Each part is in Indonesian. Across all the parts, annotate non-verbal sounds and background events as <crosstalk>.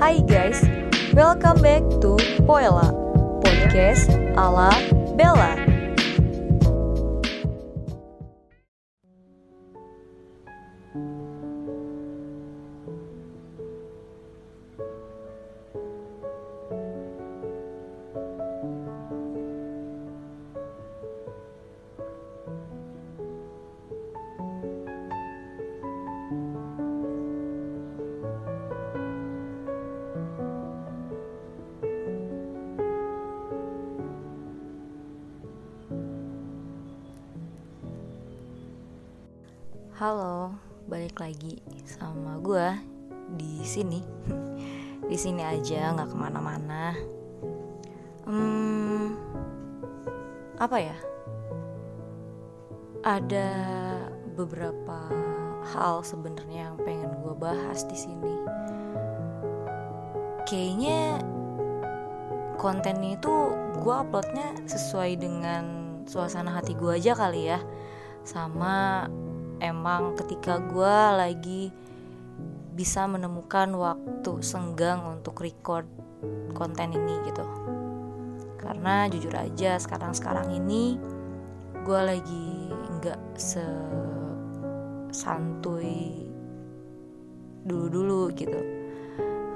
Hai guys, welcome back to Poela, podcast ala Bella. Sini aja, nggak ke mana-mana. Hmm, apa ya? Ada beberapa hal sebenarnya yang pengen gue bahas di sini. Kayaknya konten itu gue uploadnya sesuai dengan suasana hati gue aja kali ya sama emang ketika gue lagi bisa menemukan waktu senggang untuk record konten ini gitu. Karena jujur aja sekarang-sekarang ini gue lagi nggak se santuy dulu-dulu gitu.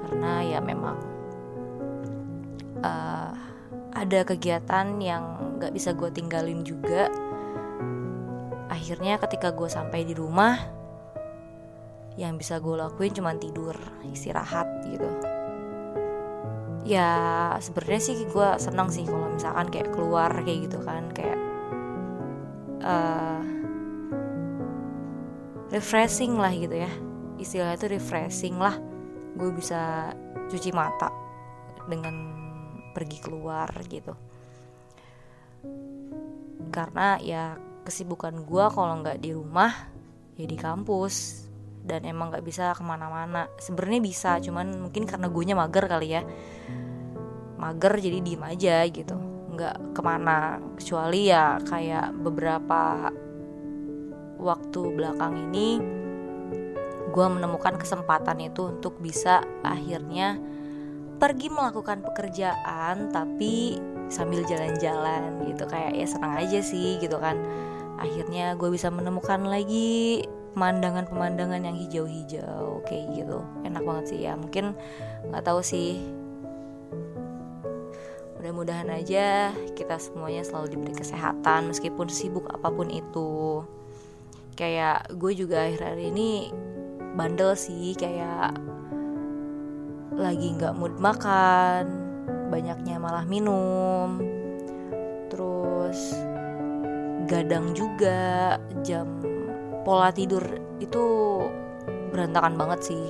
Karena ya memang uh, ada kegiatan yang nggak bisa gue tinggalin juga. Akhirnya ketika gue sampai di rumah yang bisa gue lakuin cuma tidur istirahat gitu. Ya sebenarnya sih gue senang sih kalau misalkan kayak keluar kayak gitu kan kayak uh, refreshing lah gitu ya. Istilahnya itu refreshing lah. Gue bisa cuci mata dengan pergi keluar gitu. Karena ya kesibukan gue kalau nggak di rumah ya di kampus dan emang nggak bisa ke mana-mana. Sebenarnya bisa cuman mungkin karena gue mager kali ya. Mager jadi diem aja gitu. Nggak ke mana. Kecuali ya kayak beberapa waktu belakang ini gue menemukan kesempatan itu untuk bisa akhirnya pergi melakukan pekerjaan tapi sambil jalan-jalan gitu. Kayak ya senang aja sih gitu kan. Akhirnya gue bisa menemukan lagi pemandangan-pemandangan yang hijau-hijau kayak gitu. Enak banget sih ya. Mungkin nggak tahu sih. Mudah-mudahan aja kita semuanya selalu diberi kesehatan meskipun sibuk apa pun itu. Kayak gue juga akhir-akhir ini bandel sih kayak lagi nggak mood makan banyaknya malah minum. Terus gadang juga jam pola tidur itu berantakan banget sih.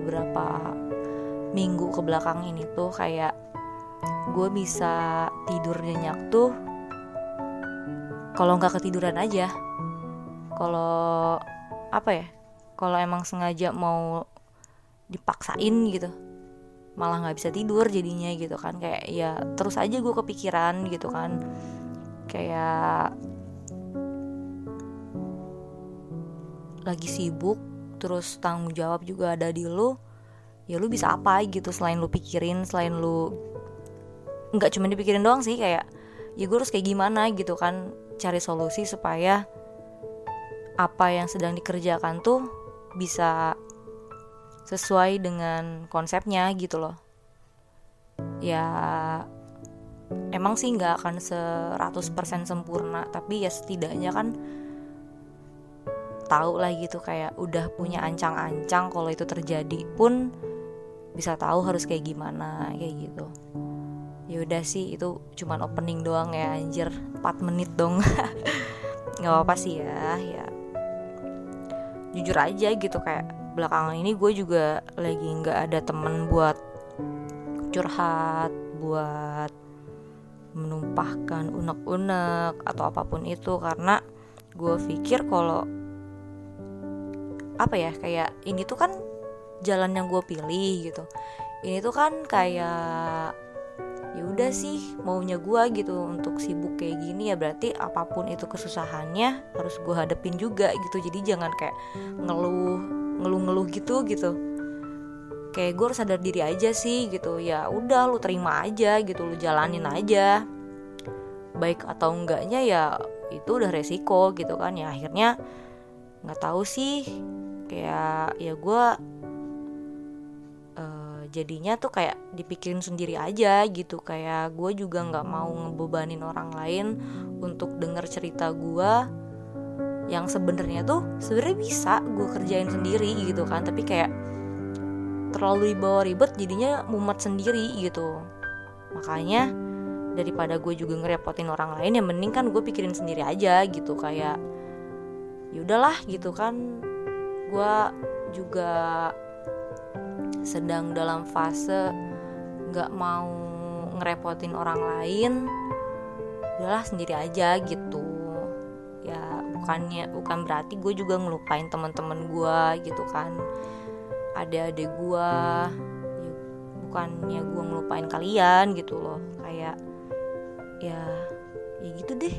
Beberapa minggu ke belakang ini tuh kayak gue bisa tidur nyenyak tuh kalau nggak ketiduran aja. Kalau apa ya? Kalau emang sengaja mau dipaksain gitu malah nggak bisa tidur jadinya gitu kan. Kayak ya terus aja gue kepikiran gitu kan. Kayak lagi sibuk terus tanggung jawab juga ada di lu ya lu bisa apa gitu selain lu pikirin selain lu nggak cuma dipikirin doang sih kayak ya gue harus kayak gimana gitu kan cari solusi supaya apa yang sedang dikerjakan tuh bisa sesuai dengan konsepnya gitu loh. Ya emang sih nggak akan 100% sempurna tapi ya setidaknya kan tahu lah gitu kayak udah punya ancang-ancang kalau itu terjadi pun bisa tahu harus kayak gimana kayak gitu. Ya udah sih itu cuman opening doang ya anjir. 4 menit dong. <laughs> Nggak apa-apa sih ya ya. Jujur aja gitu kayak belakangan ini gue juga lagi nggak ada temen buat curhat buat menumpahkan unek-unek atau apa pun itu. Karena gue pikir kalau apa ya kayak ini tuh kan jalan yang gue pilih gitu. Ini tuh kan kayak ya udah sih maunya gue gitu untuk sibuk kayak gini ya berarti apa pun itu kesusahannya harus gue hadepin juga gitu. Jadi jangan kayak ngeluh ngeluh-ngeluh gitu gitu. Kayak gue harus sadar diri aja sih gitu. Ya udah lu terima aja gitu lu jalanin aja. Baik atau enggaknya ya itu udah resiko gitu kan. Ya akhirnya nggak tahu sih kayak ya gue uh, jadinya tuh kayak dipikirin sendiri aja gitu. Kayak gue juga nggak mau ngebebanin orang lain untuk denger cerita gue yang sebenarnya tuh sebenarnya bisa gue kerjain sendiri gitu kan. Tapi kayak terlalu dibawa ribet jadinya mumet sendiri gitu. Makanya daripada gue juga ngerepotin orang lain yang mending kan gue pikirin sendiri aja gitu. Kayak ya udahlah gitu kan gue juga sedang dalam fase nggak mau ngerepotin orang lain udahlah sendiri aja gitu. Ya bukannya bukan berarti gue juga ngelupain teman-teman gue gitu kan. Adik-adik gue ya, bukannya gue ngelupain kalian gitu loh. Kayak ya ya gitu deh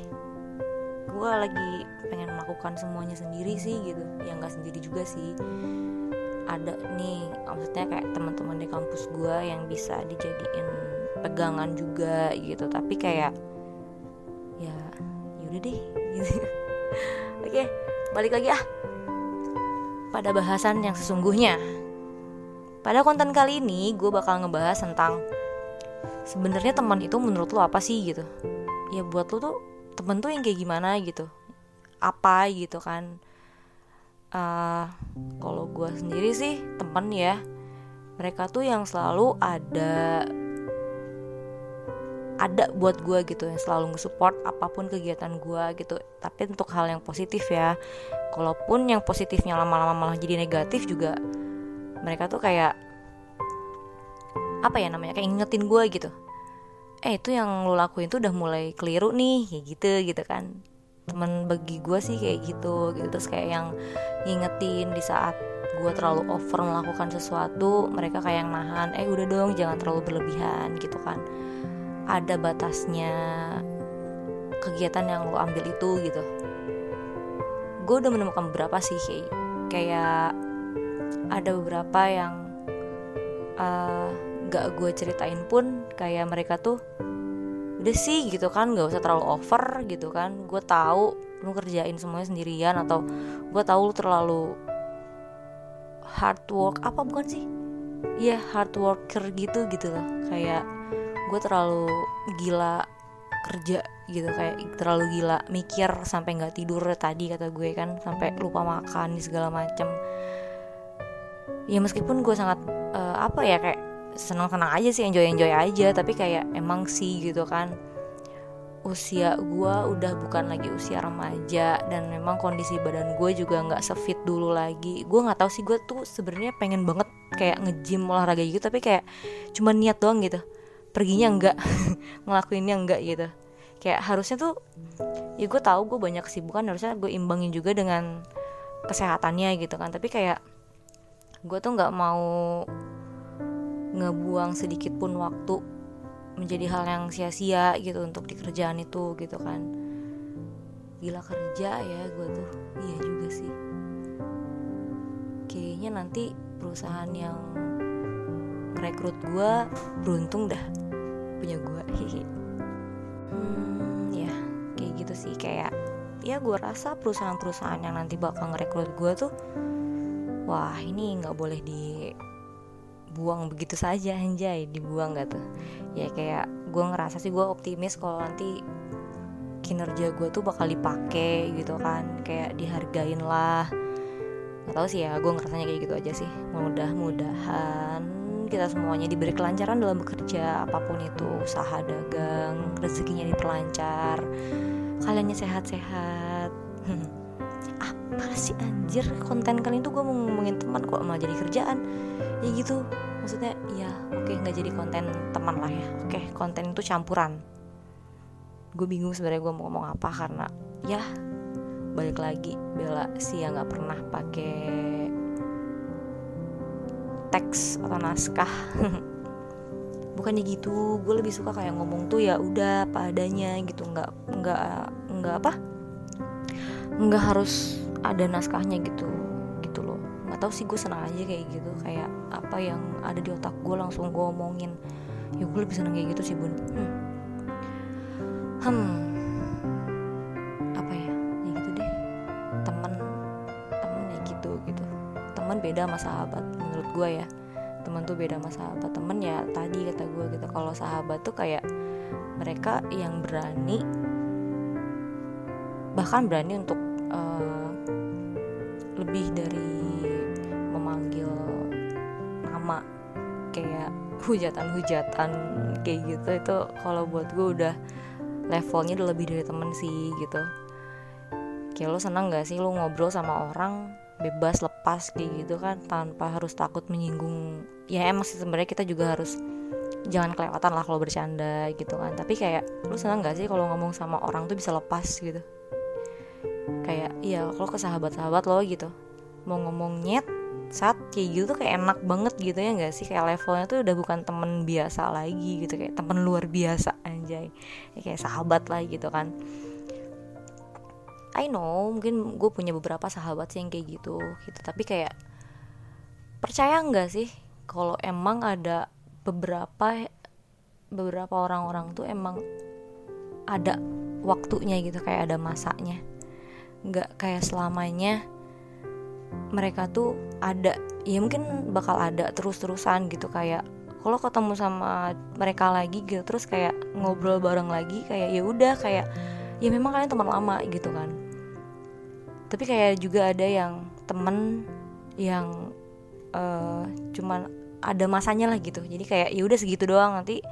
gue lagi pengen melakukan semuanya sendiri sih gitu. Ya nggak sendiri juga sih. Ada nih maksudnya kayak teman-teman di kampus gue yang bisa dijadiin pegangan juga gitu. Tapi kayak ya yaudah deh gitu. <laughs> Oke balik lagi ah. Pada bahasan yang sesungguhnya. Pada konten kali ini gue bakal ngebahas tentang sebenarnya teman itu menurut lo apa sih gitu. Ya buat lo tuh temen tuh yang kayak gimana gitu. Apa gitu kan. Uh, kalau gue sendiri sih temen ya mereka tuh yang selalu ada ada buat gue gitu yang selalu nge-support apa pun kegiatan gue gitu tapi untuk hal yang positif ya kalaupun yang positifnya lama-lama malah jadi negatif juga mereka tuh kayak apa ya namanya kayak ingetin gue gitu eh itu yang lo lakuin tuh udah mulai keliru nih kayak gitu gitu kan. Temen bagi gue sih kayak gitu gitu. Terus kayak yang ngingetin di saat gue terlalu over melakukan sesuatu mereka kayak yang nahan eh udah dong jangan terlalu berlebihan gitu kan. Ada batasnya kegiatan yang lo ambil itu gitu. Gue udah menemukan beberapa sih kayak kayak ada beberapa yang uh, gak gue ceritain pun kayak mereka tuh udah sih gitu kan gak usah terlalu over gitu kan. Gue tahu lu kerjain semuanya sendirian atau gue tahu lu terlalu hard work apa bukan sih? Iya yeah, hard worker gitu gitu loh. Kayak gue terlalu gila kerja gitu kayak terlalu gila mikir sampai nggak tidur tadi kata gue kan sampai lupa makan segala macem. Ya meskipun gue sangat uh, apa ya kayak senang-senang aja sih enjoy-enjoy aja. Tapi kayak emang sih gitu kan usia gue udah bukan lagi usia remaja dan memang kondisi badan gue juga nggak sefit dulu lagi. Gue nggak tahu sih gue tuh sebenarnya pengen banget kayak ngejim olahraga gitu tapi kayak cuma niat doang gitu. Perginya enggak <laughs> ngelakuinnya enggak gitu. Kayak harusnya tuh ya gue tahu gue banyak kesibukan harusnya gue imbangin juga dengan kesehatannya gitu kan. Tapi kayak gue tuh nggak mau ngebuang sedikit pun waktu menjadi hal yang sia-sia gitu untuk di kerjaan itu gitu kan. Gila kerja ya gue tuh. Iya juga sih. Kayaknya nanti perusahaan yang merekrut gue beruntung dah punya gue <laughs> hihi hmm, ya kayak gitu sih. Kayak ya gue rasa perusahaan-perusahaan yang nanti bakal ngerekrut gue tuh wah ini nggak boleh dibuang begitu saja anjay dibuang gak tuh? Ya kayak gue ngerasa sih gue optimis kalau nanti kinerja gue tuh bakal dipakai gitu kan kayak dihargain lah. Nggak tahu sih ya gue ngerasanya kayak gitu aja sih. Mudah-mudahan kita semuanya diberi kelancaran dalam bekerja apa pun itu usaha dagang rezekinya diperlancar kaliannya sehat-sehat <laughs> apa sih anjir? Konten kali itu gue mau ngomongin teman kok malah jadi kerjaan. Ya gitu. Maksudnya ya oke okay, nggak jadi konten teman lah ya. Oke okay, konten itu campuran. Gue bingung sebenarnya gue mau ngomong apa karena ya balik lagi bela sih yang nggak pernah pakai teks atau naskah. <laughs> Bukannya gitu gue lebih suka kayak ngomong tuh ya udah apa adanya gitu. Nggak nggak nggak apa? Nggak harus ada naskahnya gitu gitu loh. Nggak tahu sih gue senang aja kayak gitu. Kayak apa yang ada di otak gue langsung gue omongin. Ya gue lebih seneng kayak gitu sih bun. Hmm. hmm. Apa ya? Ya gitu deh. Temen. Temen ya gitu gitu. Temen beda sama sahabat menurut gue ya. Teman tuh beda sama sahabat. Temen ya tadi kata gue gitu. Kalau sahabat tuh kayak mereka yang berani bahkan berani untuk uh, lebih dari memanggil nama kayak hujatan-hujatan kayak gitu itu kalau buat gue udah levelnya udah lebih dari temen sih gitu. Kayak lo senang gak sih lo ngobrol sama orang bebas lepas kayak gitu kan tanpa harus takut menyinggung? Ya emang sih sebenarnya kita juga harus jangan kelewatan lah kalau bercanda gitu kan tapi kayak lu senang gak sih kalau ngomong sama orang tuh bisa lepas gitu kayak iya kalau ke sahabat-sahabat lo gitu. Mau ngomong nyet saat kayak gitu tuh kayak enak banget gitu ya gak sih? Kayak levelnya tuh udah bukan temen biasa lagi gitu kayak temen luar biasa anjay. Ya, kayak sahabat lah gitu kan. I know mungkin gue punya beberapa sahabat sih yang kayak gitu gitu. Tapi kayak percaya nggak sih kalau emang ada beberapa beberapa orang-orang tuh emang ada waktunya gitu kayak ada masanya nggak kayak selamanya mereka tuh ada ya mungkin bakal ada terus-terusan gitu kayak kalau ketemu sama mereka lagi gitu terus kayak ngobrol bareng lagi kayak ya udah kayak ya memang kalian teman lama gitu kan. Tapi kayak juga ada yang temen yang uh, cuman ada masanya lah gitu. Jadi kayak ya udah segitu doang nanti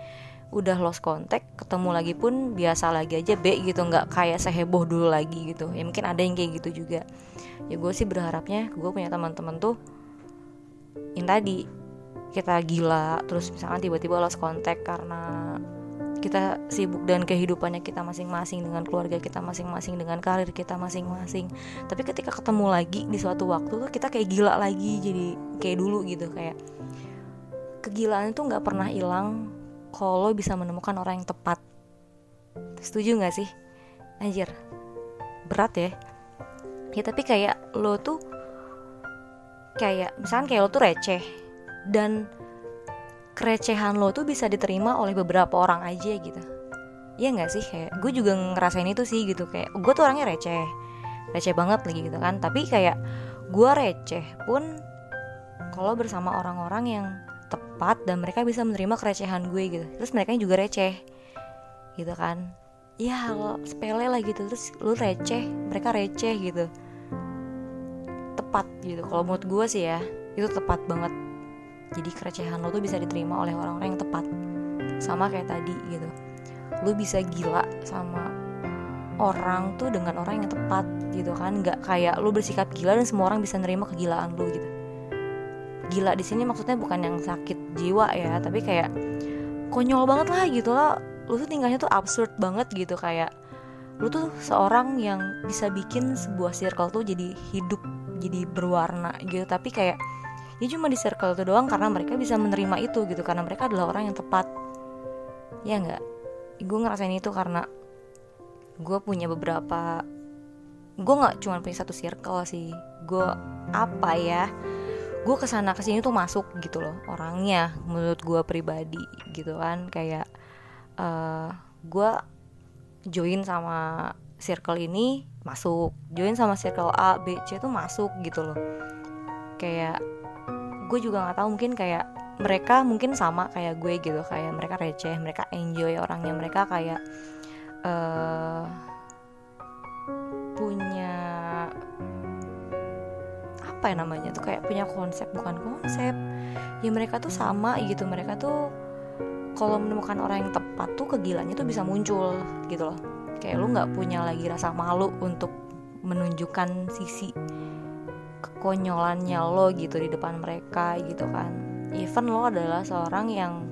udah lost contact ketemu lagi pun biasa lagi aja B gitu nggak kayak seheboh dulu lagi gitu. Ya mungkin ada yang kayak gitu juga. Ya gue sih berharapnya gue punya teman-teman tuh yang tadi kita gila terus misalkan tiba-tiba lost contact karena kita sibuk dan kehidupannya kita masing-masing dengan keluarga kita masing-masing dengan karir kita masing-masing. Tapi ketika ketemu lagi di suatu waktu tuh kita kayak gila lagi jadi kayak dulu gitu kayak kegilaan itu nggak pernah hilang kalau bisa menemukan orang yang tepat. Setuju nggak sih? Anjir berat ya. Ya tapi kayak lo tuh kayak misalkan kayak lo tuh receh dan kerecehan lo tuh bisa diterima oleh beberapa orang aja gitu. Iya nggak sih? Kayak gue juga ngerasain itu sih gitu. Kayak gue tuh orangnya receh receh banget lagi gitu kan. Tapi kayak gue receh pun kalau bersama orang-orang yang tepat dan mereka bisa menerima kerecehan gue gitu. Terus mereka juga receh. Gitu kan. Ya lo sepele lah gitu. Terus lu receh mereka receh gitu. Tepat gitu. Kalau menurut gue sih ya itu tepat banget. Jadi kerecehan lo tuh bisa diterima oleh orang-orang yang tepat. Sama kayak tadi gitu. Lo bisa gila sama orang tuh dengan orang yang tepat gitu kan. Nggak kayak lo bersikap gila dan semua orang bisa nerima kegilaan lo gitu gila di sini maksudnya bukan yang sakit jiwa ya tapi kayak konyol banget lah gitu lo lo tuh tinggalnya tuh absurd banget gitu kayak lu tuh seorang yang bisa bikin sebuah circle tuh jadi hidup jadi berwarna gitu. Tapi kayak ya cuma di circle itu doang karena mereka bisa menerima itu gitu karena mereka adalah orang yang tepat. Ya nggak? Gue ngerasain itu karena gue punya beberapa gue nggak cuma punya satu circle sih. Gue apa ya gue ke sana ke sini tuh masuk gitu loh orangnya menurut gue pribadi gitu kan. Kayak uh, eh, gue join sama circle ini masuk join sama circle A B C tuh masuk gitu loh. Kayak gue juga nggak tahu mungkin kayak mereka mungkin sama kayak gue gitu. Kayak mereka receh mereka enjoy orangnya mereka kayak uh, apa ya namanya tuh kayak punya konsep bukan konsep. Ya mereka tuh sama gitu mereka tuh kalau menemukan orang yang tepat tuh kegilaannya tuh bisa muncul gitu loh. Kayak lu nggak punya lagi rasa malu untuk menunjukkan sisi kekonyolannya lo gitu di depan mereka gitu kan. Even lo adalah seorang yang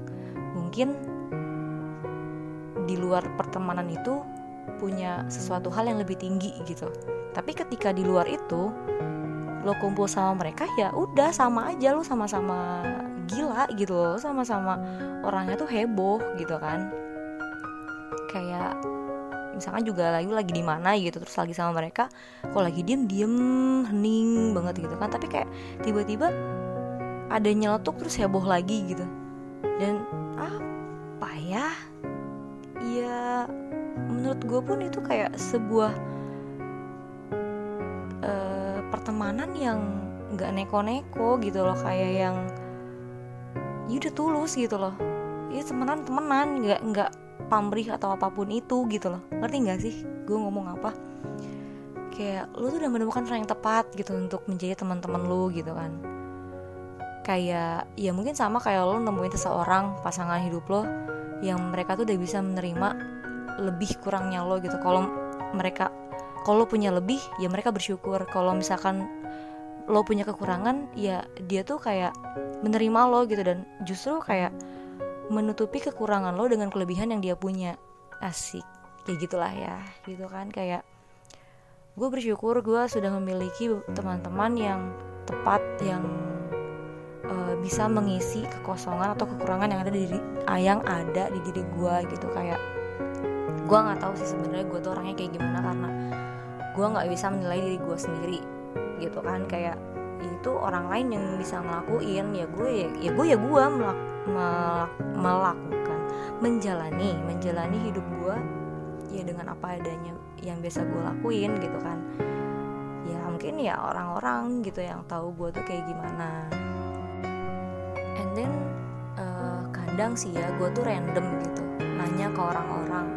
mungkin di luar pertemanan itu punya sesuatu hal yang lebih tinggi gitu. Tapi ketika di luar itu lo kumpul sama mereka ya udah sama aja lo sama-sama gila gitu lo sama-sama orangnya tuh heboh gitu kan. Kayak misalkan juga lagi lagi di mana gitu terus lagi sama mereka kok lagi diem diem hening banget gitu kan. Tapi kayak tiba-tiba ada nyeletuk terus heboh lagi gitu. Dan apa ya? Ya menurut gue pun itu kayak sebuah pertemanan yang nggak neko-neko gitu loh kayak yang ya udah tulus gitu loh. Ya temenan temenan nggak nggak pamrih atau apa pun itu gitu loh. Ngerti nggak sih gue ngomong apa? Kayak lu tuh udah menemukan orang yang tepat gitu untuk menjadi teman-teman lu gitu kan. Kayak ya mungkin sama kayak lo nemuin seseorang pasangan hidup lo yang mereka tuh udah bisa menerima lebih kurangnya lo gitu. Kalau mereka kalau punya lebih ya mereka bersyukur. Kalau misalkan lo punya kekurangan ya dia tuh kayak menerima lo gitu. Dan justru kayak menutupi kekurangan lo dengan kelebihan yang dia punya. Asik. Kayak gitulah ya. Gitu kan kayak gue bersyukur gue sudah memiliki teman-teman yang tepat yang uh, bisa mengisi kekosongan atau kekurangan yang ada di diri ah, yang ada di diri gue gitu. Kayak gue nggak tahu sih sebenarnya gue tuh orangnya kayak gimana karena gue nggak bisa menilai diri gue sendiri gitu kan? Kayak itu orang lain yang bisa ngelakuin ya gue ya, ya gue ya gue melak, melak, melakukan menjalani menjalani hidup gue ya dengan apa adanya yang biasa gue lakuin gitu kan? Ya mungkin ya orang-orang gitu yang tahu gue tuh kayak gimana. And then uh, kadang sih ya gue tuh random gitu nanya ke orang-orang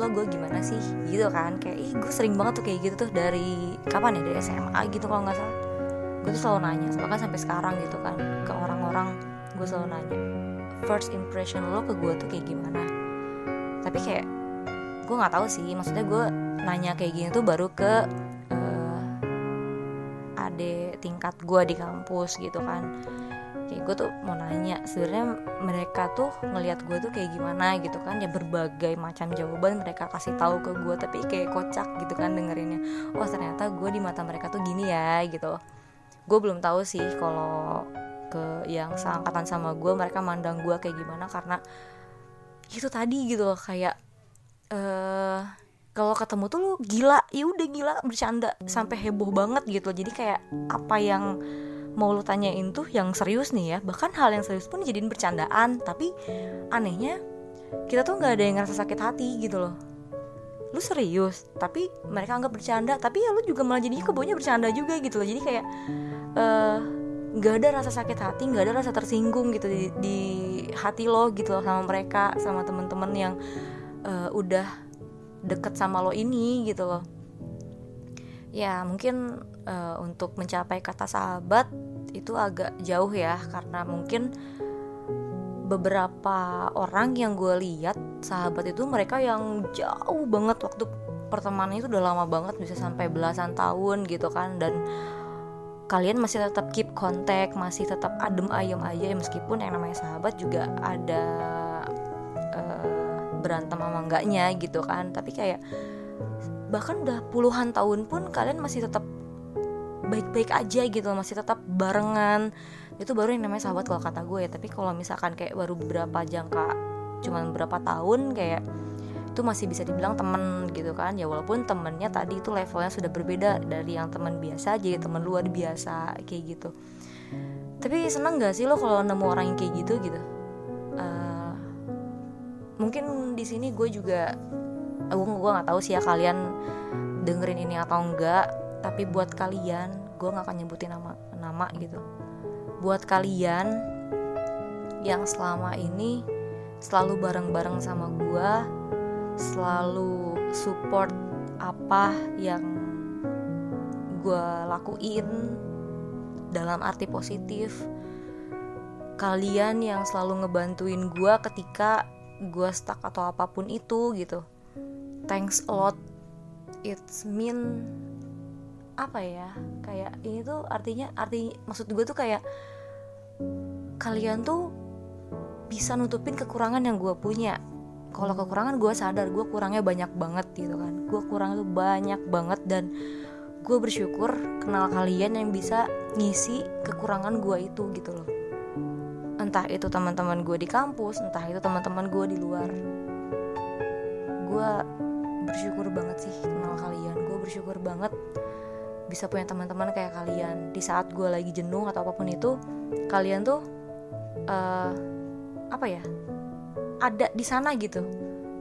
lo gue gimana sih? Gitu kan kayak ih gue sering banget tuh kayak gitu tuh dari kapan ya? Dari SMA gitu kalau nggak salah. Gue tuh selalu nanya bahkan sampai sekarang gitu kan ke orang-orang gue selalu nanya first impression lo ke gue tuh kayak gimana? Tapi kayak gue nggak tahu sih maksudnya gue nanya kayak gini tuh baru ke adik tingkat gue di kampus gitu kan kayak gue tuh mau nanya sebenarnya mereka tuh ngelihat gue tuh kayak gimana gitu kan? Ya berbagai macam jawaban mereka kasih tahu ke gue tapi kayak kocak gitu kan dengerinnya. Oh ternyata gue di mata mereka tuh gini ya gitu. Gue belum tahu sih kalau ke yang seangkatan sama gue mereka mandang gue kayak gimana karena itu tadi gitu loh kayak uh, kalau ketemu tuh lu gila ya udah gila bercanda sampai heboh banget gitu jadi kayak apa yang mau lu tanyain tuh yang serius nih ya. Bahkan hal yang serius pun jadiin bercandaan. Tapi anehnya kita tuh nggak ada yang ngerasa sakit hati gitu loh. Lu serius tapi mereka anggap bercanda. Tapi ya lu juga malah jadinya kebaunya bercanda juga gitu loh. Jadi kayak uh, nggak ada rasa sakit hati nggak ada rasa tersinggung gitu di, di hati lo gitu loh sama mereka sama temen-temen yang uh, udah deket sama lo ini gitu loh. Ya mungkin uh, untuk mencapai kata sahabat itu agak jauh ya karena mungkin beberapa orang yang gue lihat sahabat itu mereka yang jauh banget waktu pertemanan itu udah lama banget bisa sampai belasan tahun gitu kan. Dan kalian masih tetap keep kontak masih tetap adem ayem aja ya meskipun yang namanya sahabat juga ada uh, berantem sama enggaknya gitu kan. Tapi kayak bahkan udah puluhan tahun pun kalian masih tetap baik-baik aja gitu masih tetap barengan. Itu baru yang namanya sahabat kalau kata gue. Ya tapi kalau misalkan kayak baru beberapa jangka cuman berapa tahun kayak itu masih bisa dibilang temen gitu kan. Ya walaupun temennya tadi itu levelnya sudah berbeda dari yang temen biasa jadi temen luar biasa kayak gitu. Tapi seneng gak sih lo kalau nemu orang yang kayak gitu gitu? Uh, mungkin di sini gue juga gue gue nggak tahu sih ya kalian dengerin ini atau enggak tapi buat kalian gue nggak akan nyebutin nama nama gitu. Buat kalian yang selama ini selalu bareng-bareng sama gue selalu support apa yang gue lakuin dalam arti positif kalian yang selalu ngebantuin gue ketika gue stuck atau apa pun itu gitu. Thanks a lot. It's mean apa ya kayak ini tuh artinya arti maksud gue tuh kayak kalian tuh bisa nutupin kekurangan yang gue punya. Kalau kekurangan gue sadar gue kurangnya banyak banget gitu kan. Gue kurang tuh banyak banget dan gue bersyukur kenal kalian yang bisa ngisi kekurangan gue itu gitu loh. Entah itu teman-teman gue di kampus entah itu teman-teman gue di luar. Gue bersyukur banget sih kenal kalian. Gue bersyukur banget bisa punya teman-teman kayak kalian. Di saat gue lagi jenuh atau apa pun itu kalian tuh uh, apa ya ada di sana gitu.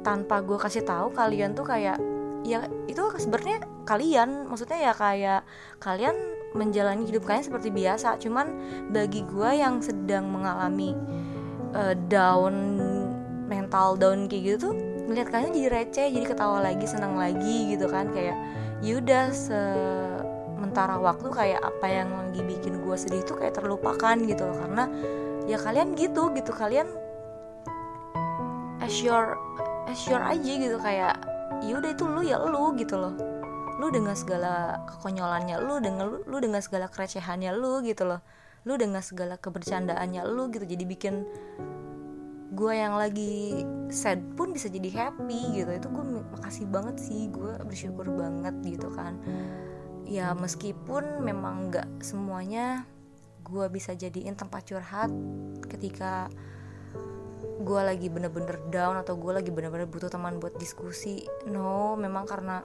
Tanpa gue kasih tahu kalian tuh kayak ya itu sebenarnya kalian. Maksudnya ya kayak kalian menjalani hidup kalian seperti biasa. Cuman bagi gue yang sedang mengalami uh, down mental down kayak gitu tuh melihat kalian jadi receh jadi ketawa lagi senang lagi gitu kan. Kayak yaudah sementara waktu kayak apa yang lagi bikin gue sedih tuh kayak terlupakan gitu loh. Karena ya kalian gitu gitu kalian as your as your aja gitu. Kayak yaudah itu lu ya lu gitu loh. Lu dengan segala kekonyolannya lu dengan lu, lu dengan segala kerecehannya lu gitu loh. Lu dengan segala kebercandaannya lu gitu. Jadi bikin gue yang lagi sad pun bisa jadi happy gitu. Itu gue makasih banget sih. Gue bersyukur banget gitu kan ya meskipun memang nggak semuanya gue bisa jadiin tempat curhat ketika gue lagi bener-bener down atau gue lagi bener-bener butuh teman buat diskusi. No memang karena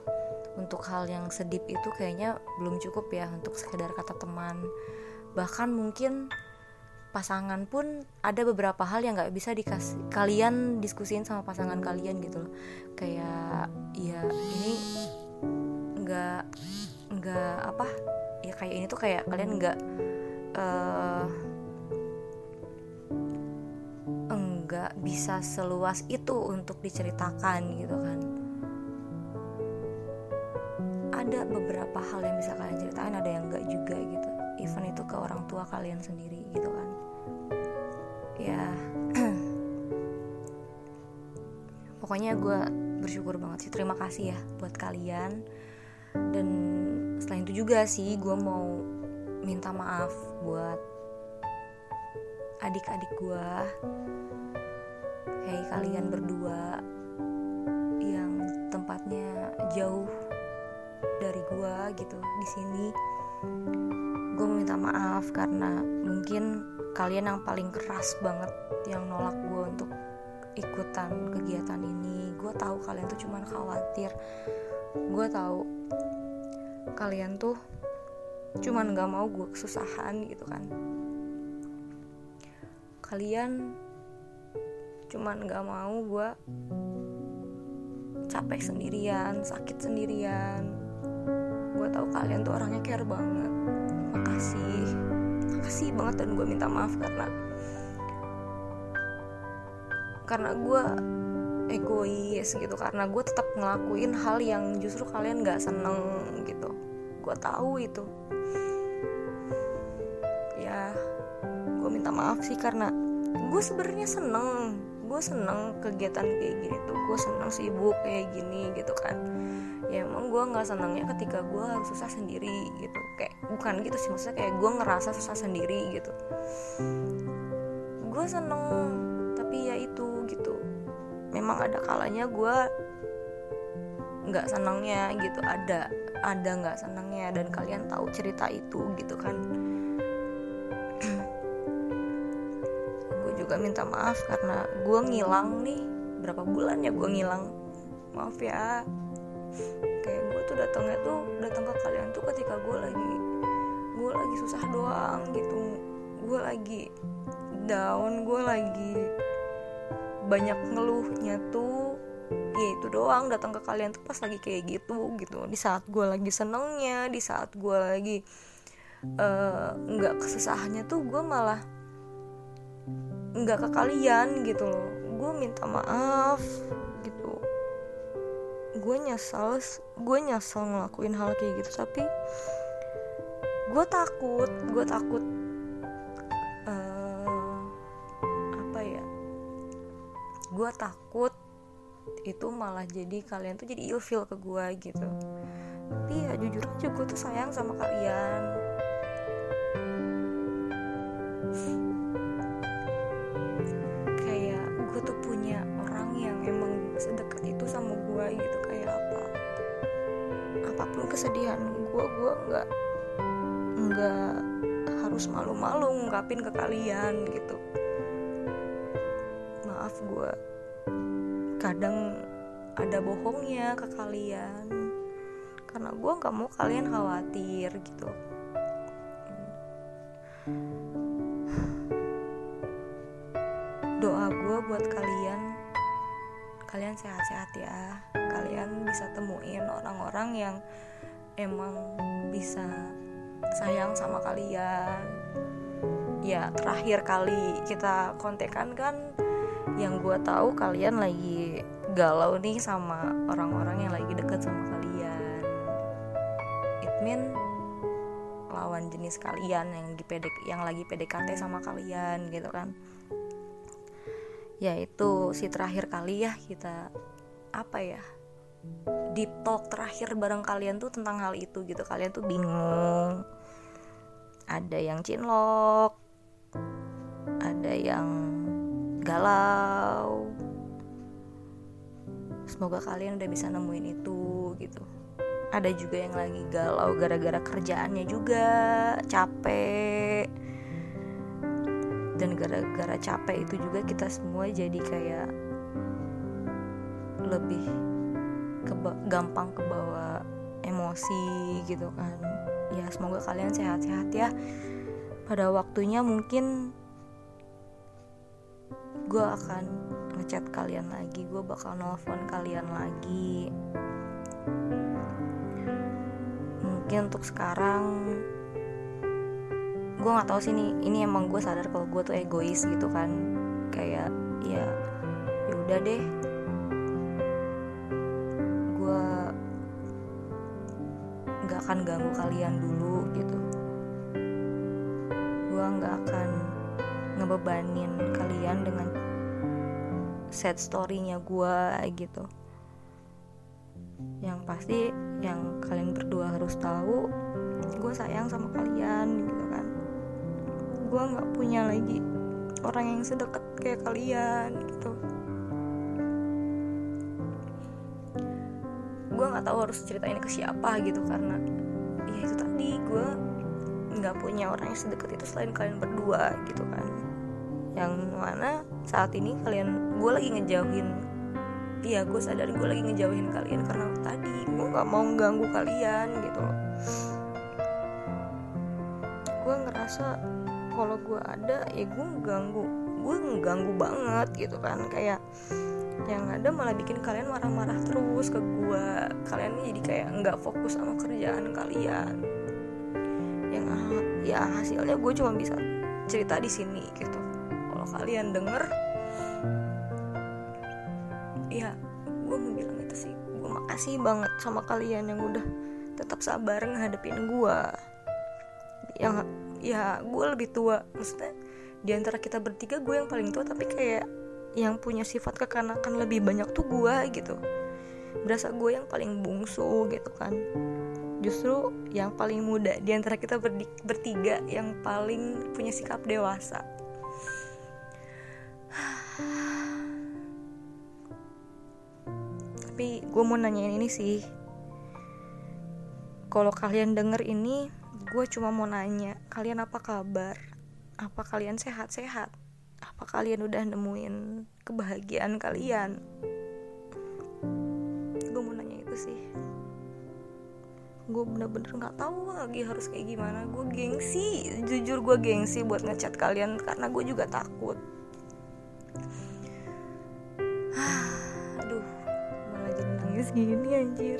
untuk hal yang sedip itu kayaknya belum cukup ya untuk sekedar kata teman. Bahkan mungkin pasangan pun ada beberapa hal yang nggak bisa dikasih kalian diskusin sama pasangan kalian gitu loh. Kayak ya ini nggak nggak apa ya kayak ini tuh kayak kalian nggak uh, enggak bisa seluas itu untuk diceritakan gitu kan. Ada beberapa hal yang bisa kalian ceritain ada yang enggak juga gitu. Even itu ke orang tua kalian sendiri gitu kan. Ya. <clears throat> Pokoknya gue bersyukur banget sih terima kasih ya buat kalian. Dan selain itu juga sih gue mau minta maaf buat adik-adik gue hei kalian berdua yang tempatnya jauh dari gue gitu di sini. Gue minta maaf karena mungkin kalian yang paling keras banget yang nolak gue untuk ikutan kegiatan ini. Gue tahu kalian tuh cuman khawatir. Gue tahu kalian tuh cuman nggak mau gue kesusahan gitu kan. Kalian cuman nggak mau gue capek sendirian sakit sendirian. Gue tahu kalian tuh orangnya care banget. Makasih. Makasih banget dan gue minta maaf karena karena gue egois gitu karena gue tetap ngelakuin hal yang justru kalian gak seneng gitu. Gue tahu itu. Ya gue minta maaf sih karena gue sebenarnya seneng. Gue seneng kegiatan kayak gini tuh gue seneng sibuk kayak gini gitu kan. Ya emang gue nggak senangnya ketika gue harus susah sendiri gitu. Kayak bukan gitu sih maksudnya kayak gue ngerasa susah sendiri gitu. Gue seneng memang ada kalanya gue nggak senangnya gitu ada ada nggak senangnya dan kalian tahu cerita itu gitu kan. <clears throat> Gue juga minta maaf karena gue ngilang nih. Berapa bulan ya gue ngilang? Maaf ya. Kayak gue tuh datangnya tuh datang ke kalian tuh ketika gue lagi gue lagi susah doang gitu. Gue lagi down gue lagi banyak ngeluhnya tuh ya itu doang datang ke kalian tuh pas lagi kayak gitu gitu. Di saat gue lagi senengnya di saat gue lagi eh, nggak uh, kesusahannya tuh gue malah nggak ke kalian gitu loh. Gue minta maaf gue nyesel gue nyesel ngelakuin hal kayak gitu tapi gue takut gue takut gue takut itu malah jadi kalian tuh jadi ilfil ke gue gitu. Tapi ya jujur aja gue tuh sayang sama kalian. Kayak gue tuh punya orang yang emang sedekat itu sama gue gitu apa pun kesedihan gue gue nggak nggak harus malu-malu ngungkapin ke kalian gitu maaf gue kadang ada bohongnya ke kalian. Karena gue nggak mau kalian khawatir gitu. Doa gue buat kalian kalian sehat-sehat ya. Kalian bisa temuin orang-orang yang emang bisa sayang sama kalian. Ya terakhir kali kita kontekan kan yang gue tahu kalian lagi galau nih sama orang-orang yang lagi deket sama kalian. It mean lawan jenis kalian yang lagi pedek yang lagi PDKT sama kalian gitu kan. Ya itu si terakhir kali ya kita apa ya deep talk terakhir bareng kalian tuh tentang hal itu gitu. Kalian tuh bingung. Ada yang cinlok ada yang galau. Semoga kalian udah bisa nemuin itu gitu. Ada juga yang lagi galau gara-gara kerjaannya juga capek. Dan gara-gara capek itu juga kita semua jadi kayak lebih keba gampang kebawa emosi gitu kan. Ya semoga kalian sehat-sehat ya. Pada waktunya mungkin gue akan ngechat kalian lagi gue bakal nelfon kalian lagi. Mungkin untuk sekarang gue nggak tahu sih ini ini emang gue sadar kalau gue tuh egois gitu kan. Kayak ya ya udah deh. Gue nggak akan ganggu kalian dulu gitu. Gue nggak akan ngebebanin kalian dengan set storynya gue gitu. Yang pasti yang kalian berdua harus tahu gue sayang sama kalian gitu kan. Gue nggak punya lagi orang yang sedekat kayak kalian gitu. Gue nggak tahu harus cerita ini ke siapa gitu karena ya itu tadi gue nggak punya orang yang sedekat itu selain kalian berdua gitu kan. Yang mana saat ini kalian gue lagi ngejauhin iya gue sadar gue lagi ngejauhin kalian karena tadi gue nggak mau ganggu kalian gitu loh. Gue ngerasa kalau gue ada ya gue ganggu gue ngeganggu banget gitu kan. Kayak yang ada malah bikin kalian marah-marah terus ke gue kalian jadi kayak nggak fokus sama kerjaan kalian. Yang ya hasilnya gue cuma bisa cerita di sini gitu kalau kalian denger ya gue mau bilang itu sih. Gue makasih banget sama kalian yang udah tetap sabar ngadepin gue yang ya gue lebih tua. Maksudnya di antara kita bertiga gue yang paling tua tapi kayak yang punya sifat kekanakan lebih banyak tuh gue gitu. Berasa gue yang paling bungsu gitu kan. Justru yang paling muda di antara kita bertiga yang paling punya sikap dewasa tapi gue mau nanyain ini sih. Kalau kalian denger ini gue cuma mau nanya kalian apa kabar? Apa kalian sehat-sehat? Apa kalian udah nemuin kebahagiaan kalian? Gue mau nanya itu sih. Gue bener-bener nggak tahu lagi harus kayak gimana. Gue gengsi jujur gue gengsi buat ngechat kalian karena gue juga takut aduh malah jadi nangis gini anjir.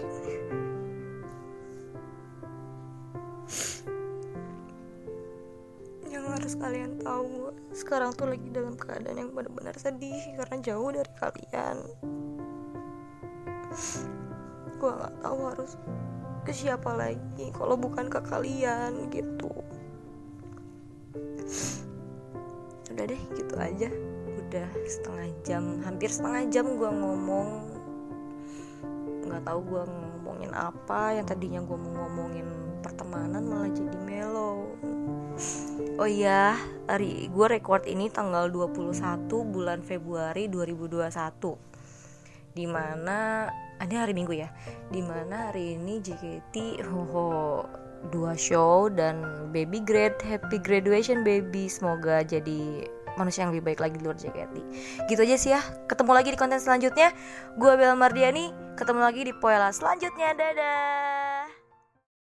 Yang harus kalian tahu sekarang tuh lagi dalam keadaan yang benar-benar sedih karena jauh dari kalian. Gue nggak tahu harus ke siapa lagi kalau bukan ke kalian gitu. Udah deh gitu aja udah setengah jam hampir setengah jam gue ngomong. Nggak tahu gue ngomongin apa yang tadinya gue mau ngomongin pertemanan malah jadi melo. Oh iya hari gue record ini tanggal 21 bulan Februari 2021 di mana ini hari minggu ya? Di mana hari ini JKT hoho dua show dan baby grade happy graduation baby. Semoga jadi manusia yang lebih baik lagi di luar JKT gitu aja sih ya. Ketemu lagi di konten selanjutnya. Gue Bella Mardiani ketemu lagi di Poela selanjutnya. Dadah